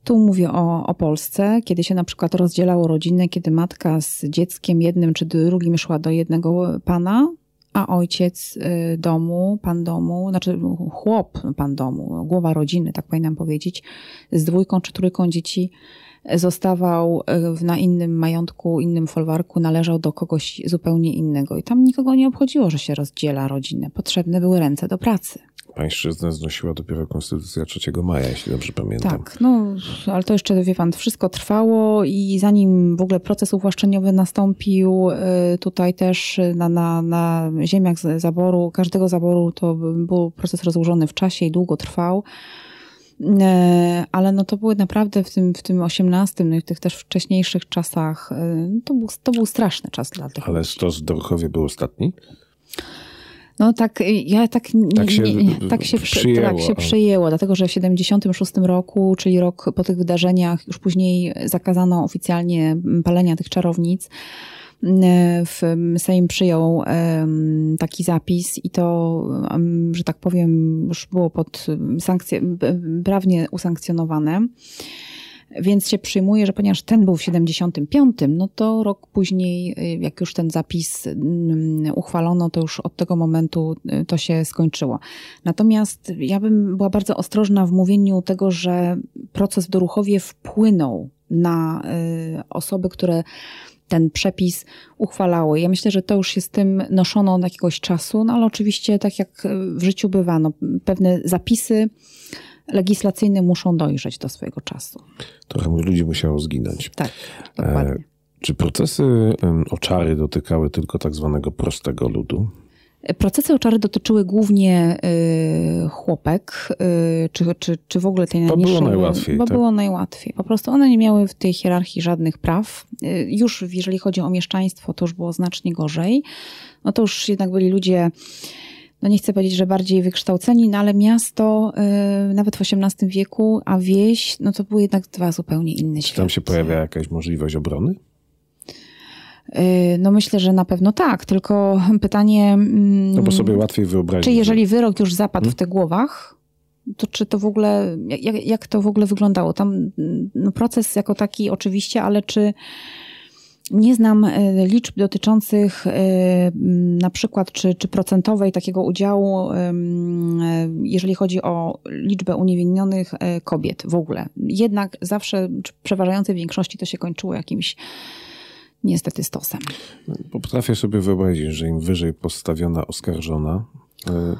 Tu mówię o, o Polsce, kiedy się na przykład rozdzielało rodziny, kiedy matka z dzieckiem jednym czy drugim szła do jednego pana, a ojciec y, domu, pan domu, znaczy chłop pan domu, głowa rodziny, tak powinnam powiedzieć, z dwójką czy trójką dzieci zostawał y, na innym majątku, innym folwarku, należał do kogoś zupełnie innego. I tam nikogo nie obchodziło, że się rozdziela rodzinę. Potrzebne były ręce do pracy. Pańszczyznę znosiła dopiero Konstytucja 3 maja, jeśli dobrze pamiętam. Tak, no ale to jeszcze, wie pan, wszystko trwało i zanim w ogóle proces uwłaszczeniowy nastąpił, y, tutaj też na, na, na ziemiach zaboru, każdego zaboru to był proces rozłożony w czasie i długo trwał. Y, ale no to były naprawdę w tym, w tym XVIII, no i w tych też wcześniejszych czasach, y, to był, to był straszny czas dla tych Ale stos Dorchowie był ostatni? No tak, y, ja tak, tak się, nie, tak się przyjęło. Tak się przyjęło, dlatego że w 76 roku, czyli rok po tych wydarzeniach, już później zakazano oficjalnie palenia tych czarownic. W Sejm przyjął taki zapis i to, że tak powiem, już było pod sankcje, prawnie usankcjonowane. Więc się przyjmuje, że ponieważ ten był w 75, no to rok później, y, jak już ten zapis mm, uchwalono, to już od tego momentu y, to się skończyło. Natomiast ja bym była bardzo ostrożna w mówieniu tego, że proces w Doruchowie wpłynął na y, osoby, które ten przepis uchwalały. Ja myślę, że to już się z tym noszono od jakiegoś czasu, no ale oczywiście tak jak w życiu bywa, no, pewne zapisy legislacyjne muszą dojrzeć do swojego czasu. Trochę ludzi musiało zginąć. Tak, dokładnie. E, czy procesy oczary dotykały tylko tak zwanego prostego ludu? Procesy oczary dotyczyły głównie y, chłopek, y, czy, czy, czy w ogóle tej najniższej. Bo było najłatwiej. Bo tak? było najłatwiej. Po prostu one nie miały w tej hierarchii żadnych praw. Y, już jeżeli chodzi o mieszczaństwo, to już było znacznie gorzej. No to już jednak byli ludzie no nie chcę powiedzieć, że bardziej wykształceni, no ale miasto y, nawet w XVIII wieku, a wieś, no to były jednak dwa zupełnie inne światy. Czy tam się pojawia jakaś możliwość obrony? Y, no myślę, że na pewno tak, tylko pytanie... Mm, no bo sobie łatwiej wyobrazić. Czy jeżeli wyrok już zapadł hmm? w tych głowach, to czy to w ogóle, jak, jak to w ogóle wyglądało? Tam no proces jako taki oczywiście, ale czy nie znam e, liczb dotyczących e, na przykład czy, czy procentowej takiego udziału, e, jeżeli chodzi o liczbę uniewinnionych kobiet w ogóle. Jednak zawsze, czy przeważającej większości to się kończyło jakimś niestety stosem. Potrafię sobie wyobrazić, że im wyżej postawiona oskarżona,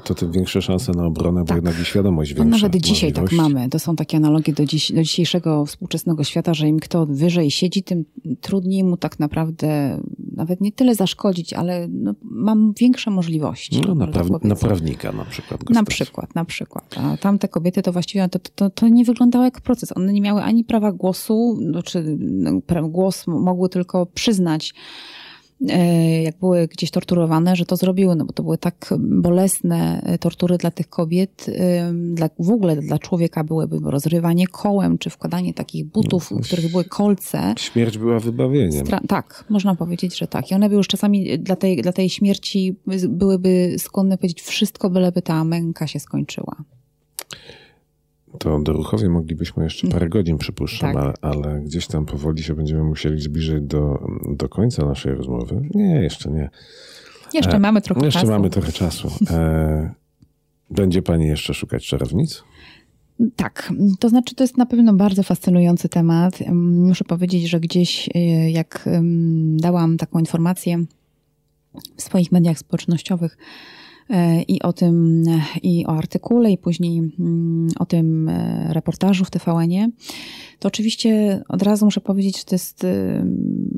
to tym większe szanse na obronę, tak. bo jednak i świadomość większa. No nawet dzisiaj tak mamy. To są takie analogie do, dziś, do dzisiejszego współczesnego świata, że im kto wyżej siedzi, tym trudniej mu tak naprawdę nawet nie tyle zaszkodzić, ale no, mam większe możliwości. No, na, praw, na prawnika na przykład. Na przykład, na przykład. A tamte kobiety to właściwie to, to, to nie wyglądało jak proces. One nie miały ani prawa głosu, czy no, głos mogły tylko przyznać E, jak były gdzieś torturowane, że to zrobiły, no bo to były tak bolesne e, tortury dla tych kobiet, e, dla, w ogóle dla człowieka byłyby rozrywanie kołem, czy wkładanie takich butów, no, w których były kolce. Śmierć była wybawieniem. Stra tak, można powiedzieć, że tak. I one by już czasami dla tej, dla tej śmierci byłyby skłonne powiedzieć wszystko, byleby ta męka się skończyła. To do Ruchowie moglibyśmy jeszcze parę godzin, przypuszczam, tak. ale, ale, gdzieś tam powoli się będziemy musieli zbliżyć do, do końca naszej rozmowy. Nie, jeszcze nie. Jeszcze e, mamy trochę jeszcze czasu. Jeszcze mamy trochę czasu. E, będzie pani jeszcze szukać czarownic? Tak, to znaczy to jest na pewno bardzo fascynujący temat. Muszę powiedzieć, że gdzieś e, jak dałam taką informację w swoich mediach społecznościowych, i o tym, i o artykule, i później mm, o tym e, reportażu w TVN-ie, to oczywiście od razu muszę powiedzieć, że to jest y,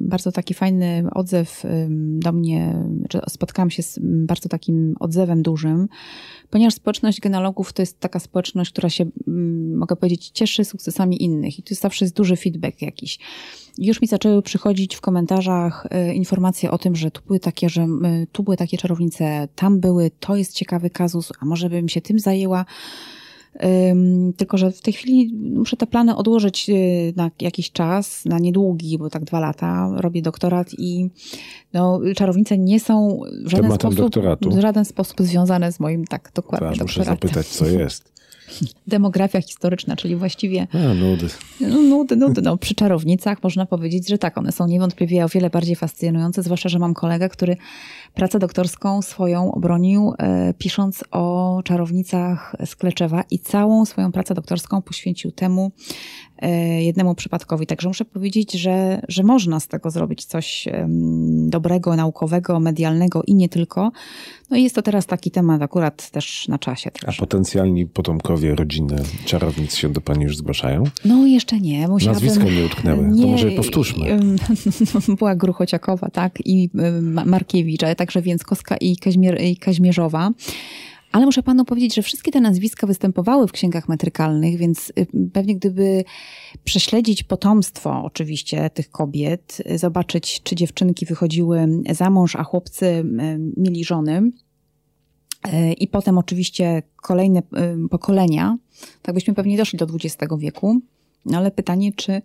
bardzo taki fajny odzew y, do mnie, spotkałam się z bardzo takim odzewem dużym, ponieważ społeczność genealogów to jest taka społeczność, która się, mm, mogę powiedzieć, cieszy sukcesami innych i to jest zawsze jest duży feedback jakiś. Już mi zaczęły przychodzić w komentarzach y, informacje o tym, że tu były takie, że tu były takie czarownice, tam były, to jest ciekawy kazus, a może bym się tym zajęła. Tylko, że w tej chwili muszę te plany odłożyć y, na jakiś czas, na niedługi, bo tak dwa lata robię doktorat i no, czarownice nie są w żaden, sposób, w żaden sposób związane z moim tak dokładnie Zaraz muszę zapytać, co jest. Demografia historyczna, czyli właściwie. A, nudy. No, nudy, nudy. No, przy czarownicach można powiedzieć, że tak, one są niewątpliwie o wiele bardziej fascynujące, zwłaszcza, że mam kolegę, który pracę doktorską swoją obronił, e, pisząc o czarownicach z Kleczewa i całą swoją pracę doktorską poświęcił temu e, jednemu przypadkowi. Także muszę powiedzieć, że, że można z tego zrobić coś e, dobrego, naukowego, medialnego i nie tylko. No i jest to teraz taki temat akurat też na czasie. Także. A potencjalni potomkowie rodziny czarownic się do pani już zgłaszają? No jeszcze nie. Musiałabym... Nazwiska nie utknęły. Nie, to może powtórzmy. Była Gruchociakowa, tak, i Markiewicz, ale także Więckowska i, Kaźmier, i Kaźmierzowa. Ale muszę panu powiedzieć, że wszystkie te nazwiska występowały w księgach metrykalnych, więc pewnie gdyby prześledzić potomstwo oczywiście tych kobiet, zobaczyć, czy dziewczynki wychodziły za mąż, a chłopcy mieli żony, i potem oczywiście kolejne pokolenia, tak byśmy pewnie doszli do XX wieku. No ale pytanie, czy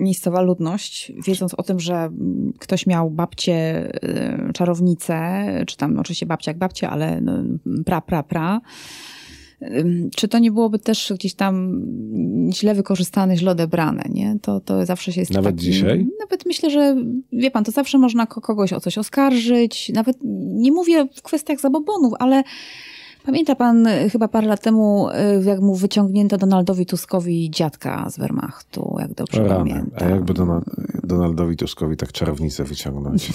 miejscowa ludność, wiedząc o tym, że ktoś miał babcię, y, czarownicę, czy tam oczywiście babcia jak babcia, ale no, pra, pra, pra, czy to nie byłoby też gdzieś tam źle wykorzystane, źle odebrane, nie? To, to zawsze się jest Nawet dzisiaj? Nawet myślę, że wie pan, to zawsze można kogoś o coś oskarżyć. Nawet nie mówię w kwestiach zabobonów, ale Pamięta pan y, chyba parę lat temu, y, jak mu wyciągnięto Donaldowi Tuskowi dziadka z Wehrmachtu, jak dobrze Rany. pamiętam. A jakby Donald, Donaldowi Tuskowi tak czarownicę wyciągnąć?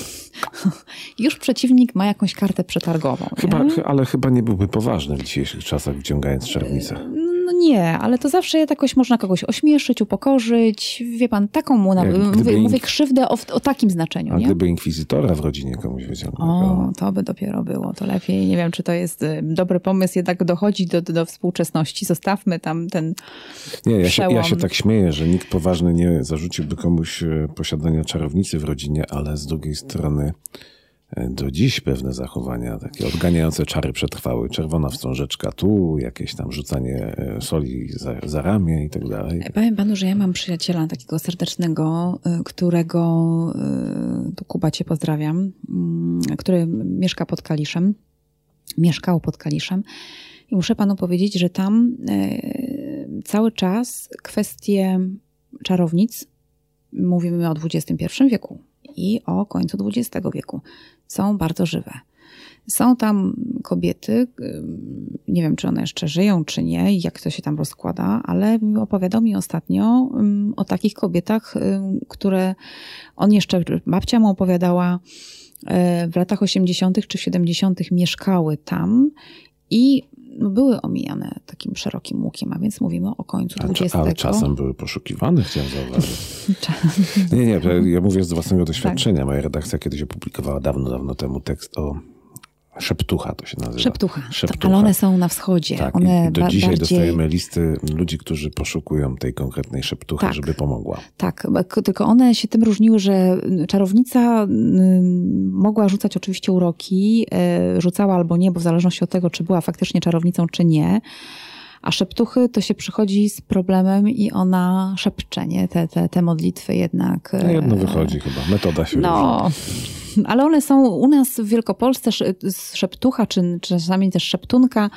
Już przeciwnik ma jakąś kartę przetargową. Chyba, ale chyba nie byłby poważny w dzisiejszych czasach wyciągając czarownicę. No nie, ale to zawsze jakoś można kogoś ośmieszyć, upokorzyć. Wie pan, taką mu nawet, mówię, mówię krzywdę o, o, takim znaczeniu. A nie? gdyby inkwizytora w rodzinie komuś wyciągnął? O, to by dopiero było, to lepiej. Nie wiem, czy to jest y, dobry pomysł jednak dochodzić do, do, do współczesności. Zostawmy tam ten Nie, ja się, ja się tak śmieję, że nikt poważny nie zarzuciłby komuś y, posiadania czarownicy w rodzinie, ale z drugiej strony do dziś pewne zachowania, takie odganiające czary przetrwały. Czerwona wstążeczka tu, jakieś tam rzucanie e, soli za, za ramię i tak dalej. Powiem panu, że ja mam przyjaciela takiego serdecznego, e, którego, e, tu Kuba cię pozdrawiam, mm, który mieszka pod Kaliszem, mieszkał pod Kaliszem i muszę panu powiedzieć, że tam cały czas kwestie czarownic, mówimy o XXI wieku, i o końcu XX wieku są bardzo żywe. Są tam kobiety, nie wiem czy one jeszcze żyją, czy nie, jak to się tam rozkłada, ale opowiadał mi ostatnio o takich kobietach, które on jeszcze, babcia mu opowiadała, e, w latach 80. czy 70. mieszkały tam i były omijane takim szerokim łukiem, a więc mówimy o końcu XX. Ale czasem były poszukiwane, chciałem zauważyć. nie, nie, ja mówię z własnego doświadczenia. Tak. Moja redakcja kiedyś opublikowała dawno, dawno temu tekst o Szeptucha to się nazywa. Szeptucha. Szeptucha. ale one są na wschodzie. Tak, one do dzisiaj bardziej... dostajemy listy ludzi, którzy poszukują tej konkretnej szeptuchy, tak, żeby pomogła. Tak, tylko one się tym różniły, że czarownica mogła rzucać oczywiście uroki, e, rzucała albo nie, bo w zależności od tego, czy była faktycznie czarownicą, czy nie. A szeptuchy to się przychodzi z problemem i ona szepcze, nie? Te, te, te modlitwy jednak. No jedno e, wychodzi chyba, metoda się No, różni. ale one są u nas w Wielkopolsce szeptucha, czy czasami też szeptunka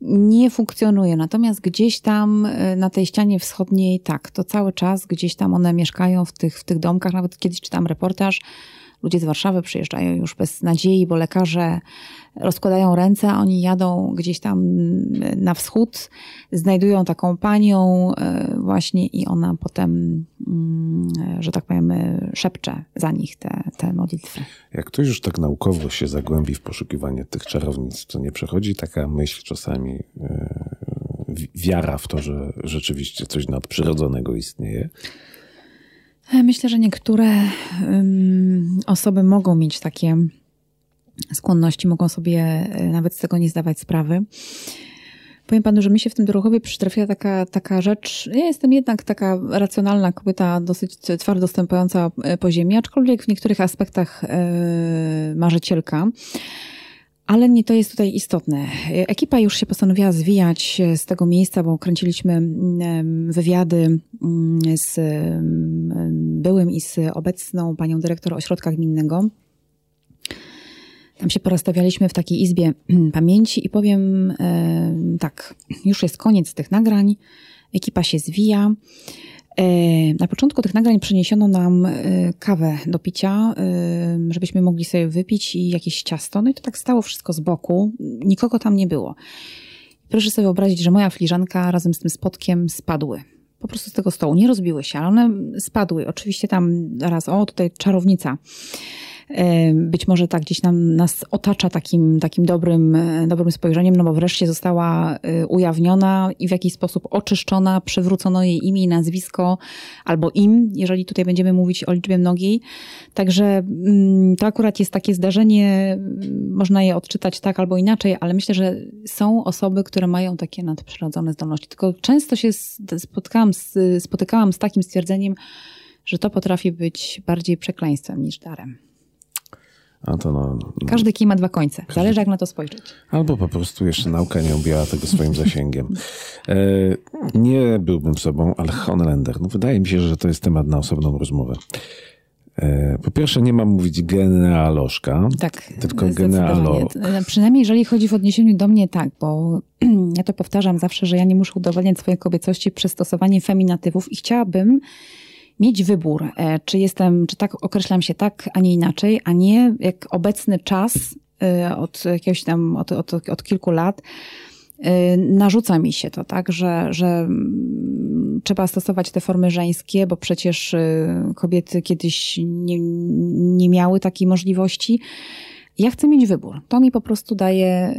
nie funkcjonuje. Natomiast gdzieś tam e, na tej ścianie wschodniej, tak, to cały czas gdzieś tam one mieszkają w tych, w tych domkach. Nawet kiedyś czytam reportaż, ludzie z Warszawy przyjeżdżają już bez nadziei, bo lekarze rozkładają ręce, oni jadą gdzieś tam na wschód, znajdują taką panią e, właśnie i ona potem, mm, że tak powiem, szepcze za nich te, te modlitwy. Jak ktoś już tak naukowo się zagłębi w poszukiwanie tych czarownic, to nie przechodzi taka myśl czasami, e, wiara w to, że rzeczywiście coś nadprzyrodzonego istnieje? E, myślę, że niektóre osoby mogą mieć takie skłonności, mogą sobie e, nawet z tego nie zdawać sprawy. Powiem panu, że mi się w tym Dorochowie przytrafiła taka, taka rzecz. Ja jestem jednak taka racjonalna kobieta, dosyć twardo stępująca e, po ziemi, aczkolwiek w niektórych aspektach marzycielka. Ale nie to jest tutaj istotne. Ekipa już się postanowiła zwijać z tego miejsca, bo kręciliśmy mm, wywiady mm, z byłym i z obecną panią dyrektor ośrodka gminnego. Tam się porozstawialiśmy w takiej izbie pamięci i powiem tak, już jest koniec tych nagrań, ekipa się zwija. E, na początku tych nagrań przyniesiono nam e, kawę do picia, e, żebyśmy mogli sobie wypić i jakieś ciasto. No i to tak stało wszystko z boku. Nikogo tam nie było. Proszę sobie wyobrazić, że moja filiżanka razem z tym spotkiem spadły. Po prostu z tego stołu. Nie rozbiły się, ale one spadły. Oczywiście tam raz, o tutaj czarownica. Być może tak gdzieś nam nas otacza takim, takim dobrym, e, dobrym spojrzeniem, no bo wreszcie została e, ujawniona i w jakiś sposób oczyszczona, przywrócono jej imię i nazwisko, albo im, jeżeli tutaj będziemy mówić o liczbie mnogiej. Także mm, to akurat jest takie zdarzenie, można je odczytać tak albo inaczej, ale myślę, że są osoby, które mają takie nadprzyrodzone zdolności. Tylko często się spotkałam z, spotykałam z takim stwierdzeniem, że to potrafi być bardziej przekleństwem niż darem. A to no. Każdy kij ma dwa końce. Zależy, jak na to spojrzeć. Albo po prostu jeszcze nauka nie objęła tego swoim zasięgiem. E, nie byłbym sobą, ale Honelander. No wydaje mi się, że to jest temat na osobną rozmowę. E, po pierwsze, nie mam mówić genealożka, tak, tylko genealog. Przynajmniej jeżeli chodzi w odniesieniu do mnie, tak, bo ja to powtarzam zawsze, że ja nie muszę udowadniać swojej kobiecości przez stosowanie feminatywów i chciałabym mieć wybór, e, czy jestem, czy tak określam się tak, a nie inaczej, a nie jak obecny czas e, od jakiegoś tam, od, od, od kilku lat, e, narzuca mi się to, tak, że, że mm, trzeba stosować te formy żeńskie, bo przecież kobiety kiedyś nie, nie miały takiej możliwości. Ja chcę mieć wybór. To mi po prostu daje,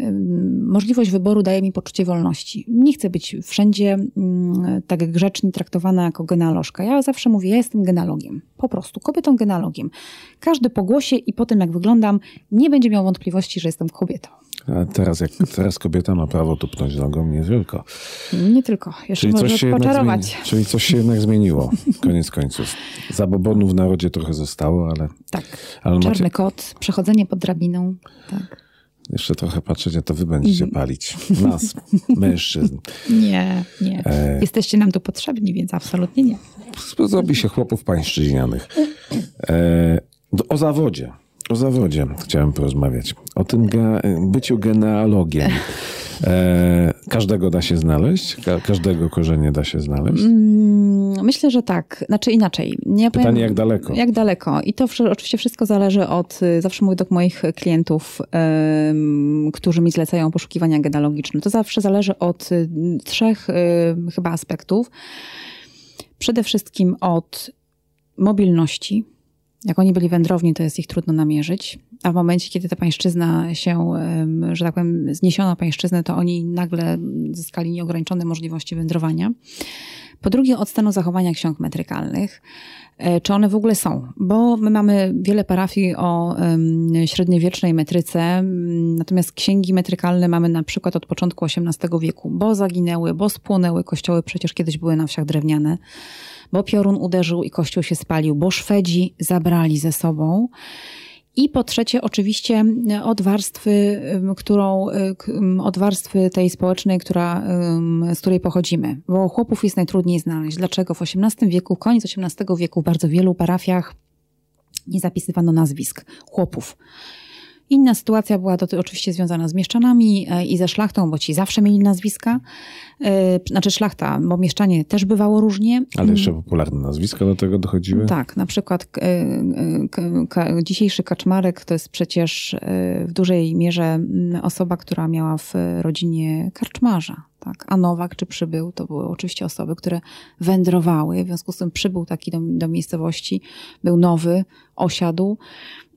możliwość wyboru daje mi poczucie wolności. Nie chcę być wszędzie mm, tak grzecznie traktowana jako genealożka. Ja zawsze mówię, ja jestem genealogiem. Po prostu, kobietą genealogiem. Każdy po głosie i po tym, jak wyglądam, nie będzie miał wątpliwości, że jestem kobietą. A teraz, jak teraz kobieta ma prawo tupnąć nogą, nie tylko. Nie tylko. Jeszcze czyli coś, się poczarować. Zmieni, czyli coś się jednak zmieniło, koniec końców. Zabobonu w narodzie trochę zostało, ale... Tak. Ale Czarny macie... kot, przechodzenie pod drabiną. Tak. Jeszcze trochę patrzeć, a to wy będziecie mhm. palić. Nas, mężczyzn. Nie, nie. E... Jesteście nam tu potrzebni, więc absolutnie nie. Zrobi się chłopów pańszczyźnianych. E... O zawodzie. O zawodzie chciałem porozmawiać. O tym ge byciu genealogiem. E, każdego da się znaleźć? Ka każdego korzenie da się znaleźć? Mm, myślę, że tak. Znaczy inaczej. Ja Pytanie powiem, jak daleko? Jak daleko. I to oczywiście wszystko zależy od, zawsze mówię do moich klientów, którzy mi zlecają poszukiwania genealogiczne. To zawsze zależy od y, trzech y, chyba aspektów. Przede wszystkim od mobilności, jak oni byli wędrowni, to jest ich trudno namierzyć. A w momencie, kiedy ta pańszczyzna się, że tak powiem, zniesiono pańszczyznę, to oni nagle zyskali nieograniczone możliwości wędrowania. Po drugie, od stanu zachowania ksiąg metrykalnych. E, czy one w ogóle są? Bo my mamy wiele parafii o średniowiecznej metryce, natomiast księgi metrykalne mamy na przykład od początku XVIII wieku, bo zaginęły, bo spłonęły, kościoły przecież kiedyś były na wsiach drewniane bo piorun uderzył i kościół się spalił, bo Szwedzi zabrali ze sobą. I po trzecie, oczywiście od warstwy, którą, od warstwy tej społecznej, która, z której pochodzimy. Bo chłopów jest najtrudniej znaleźć. Dlaczego? W XVIII wieku, koniec XVIII wieku w bardzo wielu parafiach nie zapisywano nazwisk chłopów. Inna sytuacja była to oczywiście związana z mieszczanami e, i ze szlachtą, bo ci zawsze mieli nazwiska. E, znaczy szlachta, bo mieszczanie też bywało różnie. Ale jeszcze popularne nazwiska do tego dochodziły? Tak, na przykład e, dzisiejszy kaczmarek to jest przecież w dużej mierze osoba, która miała w rodzinie karczmarza. Tak? A Nowak czy Przybył to były oczywiście osoby, które wędrowały, w związku z tym przybył taki do, do miejscowości, był nowy, osiadł.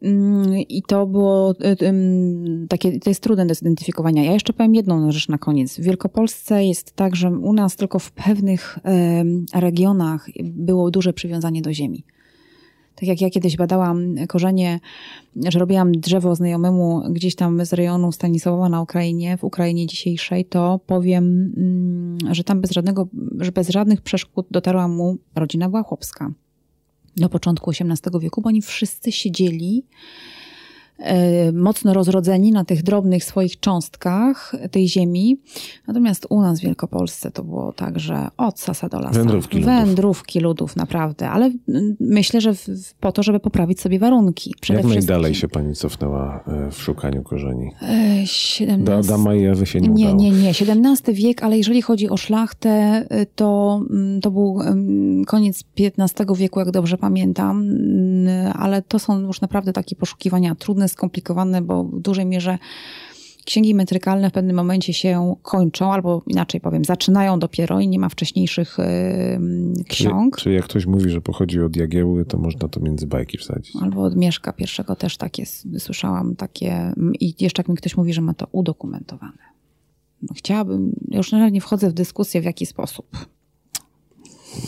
Mm, I to było y, takie, to jest trudne do zidentyfikowania. Ja jeszcze powiem jedną rzecz na koniec. W Wielkopolsce jest tak, że u nas tylko w pewnych regionach było duże przywiązanie do ziemi. Tak jak ja kiedyś badałam korzenie, że robiłam drzewo znajomemu gdzieś tam z rejonu Stanisława na Ukrainie, w Ukrainie dzisiejszej, to powiem, mm, że tam bez żadnego, że bez żadnych przeszkód dotarła mu rodzina była chłopska do początku XVIII wieku, bo oni wszyscy siedzieli mocno rozrodzeni na tych drobnych swoich cząstkach tej ziemi. Natomiast u nas w Wielkopolsce to było tak, że od sasa do lasa. Wędrówki ludów. Wędrówki ludów, naprawdę. Ale myślę, że po to, żeby poprawić sobie warunki. Przede Jak najdalej się pani cofnęła e, w szukaniu korzeni? XVII... Do Adama i Ewy się nie Nie, udało. nie, nie. XVII wiek, ale jeżeli chodzi o szlachtę, to, mm, to był koniec XV wieku, jak dobrze pamiętam. Mm, ale to są już naprawdę takie poszukiwania trudne, skomplikowane, bo w dużej mierze księgi metrykalne w pewnym momencie się kończą, albo inaczej powiem, zaczynają dopiero i nie ma wcześniejszych yy, ksiąg. Czy, czy jak ktoś mówi, że pochodzi od Jagiełły, to można to między bajki wsadzić. Albo od Mieszka pierwszego też takie, słyszałam takie i jeszcze jak mi ktoś mówi, że ma to udokumentowane. No, chciałabym, już nawet nie wchodzę w dyskusję w jaki sposób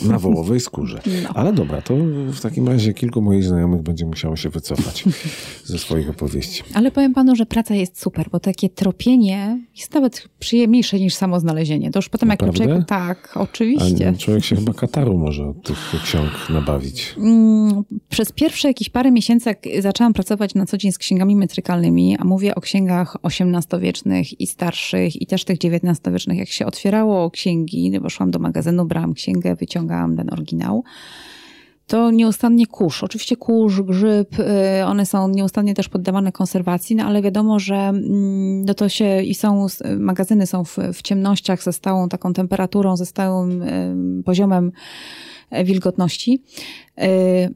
na wołowej skórze. No. Ale dobra, to w takim razie kilku moich znajomych będzie musiało się wycofać ze swoich opowieści. Ale powiem panu, że praca jest super, bo takie tropienie jest nawet przyjemniejsze niż samo znalezienie. To już potem jak człowiek... Tak, oczywiście. A człowiek się chyba kataru może od tych ksiąg nabawić. Mm, przez pierwsze jakieś parę miesięcy, jak zaczęłam pracować na co dzień z księgami metrykalnymi, a mówię o księgach XVIII-wiecznych i starszych i też tych XIX-wiecznych, jak się otwierało księgi, szłam do magazynu, brałam księgę, wyciągałam ten oryginał, to nieustannie kurz. Oczywiście kurz, grzyb, y, one są nieustannie też poddawane konserwacji, no ale wiadomo, że mm, no to się i są, magazyny są w, w ciemnościach ze stałą taką temperaturą, ze stałym poziomem wilgotności, y,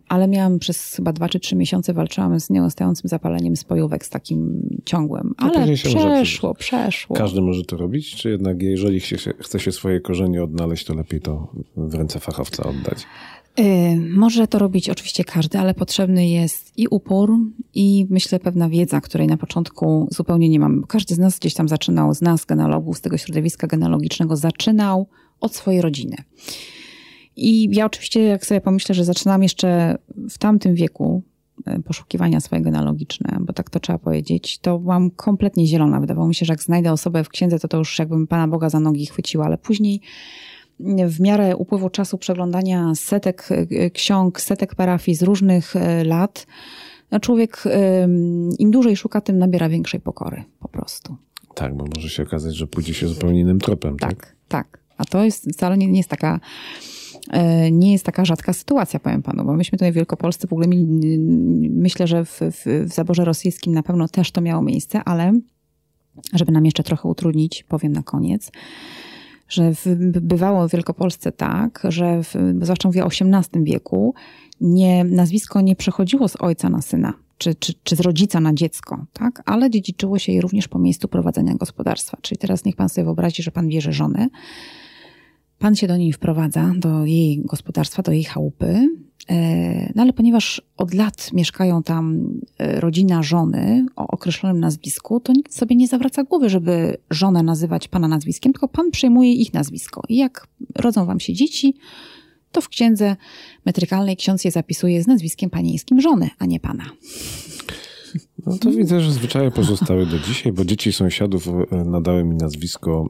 ale miałam przez chyba dwa czy trzy miesiące walczyłam z nieustającym zapaleniem spojówek z takim ciągłym. Ale przeszło, przeszło. Każdy może to robić, czy jednak jeżeli chce się swoje korzenie odnaleźć, to lepiej to w ręce fachowca oddać? Y, może to robić oczywiście każdy, ale potrzebny jest i upór, i myślę pewna wiedza, której na początku zupełnie nie mamy. Każdy z nas gdzieś tam zaczynał, z nas, genealogów, z tego środowiska genealogicznego, zaczynał od swojej rodziny. I ja oczywiście, jak sobie pomyślę, że zaczynam jeszcze w tamtym wieku y, poszukiwania swoje genealogiczne, bo tak to trzeba powiedzieć, to byłam kompletnie zielona. Wydawało mi się, że jak znajdę osobę w księdze, to to już jakbym Pana Boga za nogi chwyciła, ale później w miarę upływu czasu przeglądania setek e, ksiąg, setek parafii z różnych e, lat, no człowiek im dłużej szuka, tym nabiera większej pokory po prostu. Tak, bo może się okazać, że pójdzie się zupełnie innym tropem. Tak, tak. tak. A to jest wcale nie, nie jest taka e, nie jest taka rzadka sytuacja, powiem panu, bo myśmy tutaj w Wielkopolsce w ogóle mieli, myślę, że w, w, w zaborze rosyjskim na pewno też to miało miejsce, ale żeby nam jeszcze trochę utrudnić, powiem na koniec, że bywało w Wielkopolsce tak, że w, zwłaszcza mówię o XVIII wieku, nie, nazwisko nie przechodziło z ojca na syna, czy, czy, czy z rodzica na dziecko, tak? ale dziedziczyło się je również po miejscu prowadzenia gospodarstwa. Czyli teraz niech pan sobie wyobrazi, że pan bierze żonę, pan się do niej wprowadza, do jej gospodarstwa, do jej chałupy, E, no ale ponieważ od lat mieszkają tam e, rodzina żony o określonym nazwisku, to nikt sobie nie zawraca głowy, żeby żonę nazywać pana nazwiskiem, tylko pan przejmuje ich nazwisko. I jak rodzą wam się dzieci, to w księdze metrykalnej ksiądz je zapisuje z nazwiskiem panieńskim żony, a nie pana. No to widzę, że zwyczaje pozostały do dzisiaj, bo dzieci sąsiadów e, nadały mi nazwisko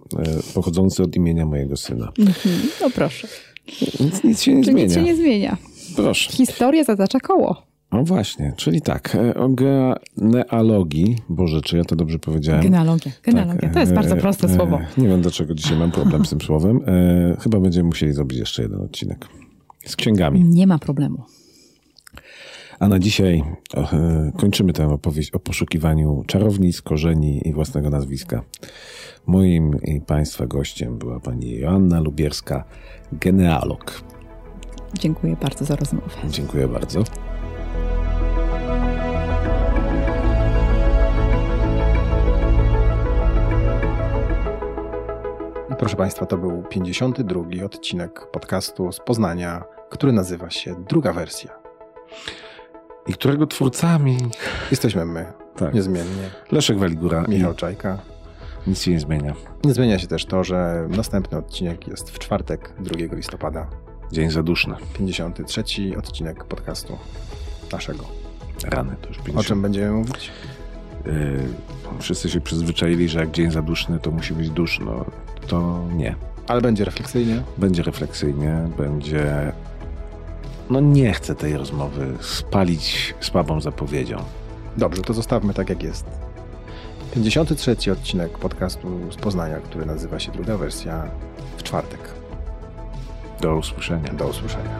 pochodzące od imienia mojego syna. Mhm. No proszę. Nic, nic się nie zmienia. Nic się nie zmienia. Proszę. Historia zatacza koło. No właśnie, czyli tak, e, o genealogii, Boże, czy ja to dobrze powiedziałem? Genealogia, genealogia, tak, to jest bardzo e, proste e, słowo. Nie wiem, dlaczego dzisiaj mam problem z tym słowem. Chyba będziemy musieli zrobić jeszcze jeden odcinek z księgami. Nie ma problemu. A na dzisiaj kończymy tę opowieść o poszukiwaniu czarownic, korzeni i własnego nazwiska. Moim i Państwa gościem była pani Joanna Lubierska, genealog. Dziękuję bardzo za rozmowę. Dziękuję bardzo. Proszę Państwa, to był 52 odcinek podcastu z Poznania, który nazywa się Druga Wersja. I którego twórcami jesteśmy my, tak. niezmiennie. Leszek Waligura Michał Czajka. Nic się nie zmienia. Nie zmienia się też to, że następny odcinek jest w czwartek, 2 listopada. Dzień zaduszny. 53 odcinek podcastu naszego. Rany to już 50. O czym będziemy mówić? Yy, wszyscy się przyzwyczaili, że jak dzień zaduszny, to musi być duszno. To nie. Ale będzie refleksyjnie? Będzie refleksyjnie, będzie... No nie chcę tej rozmowy spalić słabą zapowiedzią. Dobrze, to zostawmy tak jak jest. 53 odcinek podcastu z Poznania, który nazywa się druga wersja w czwartek. Do usłyszenia. Do usłyszenia.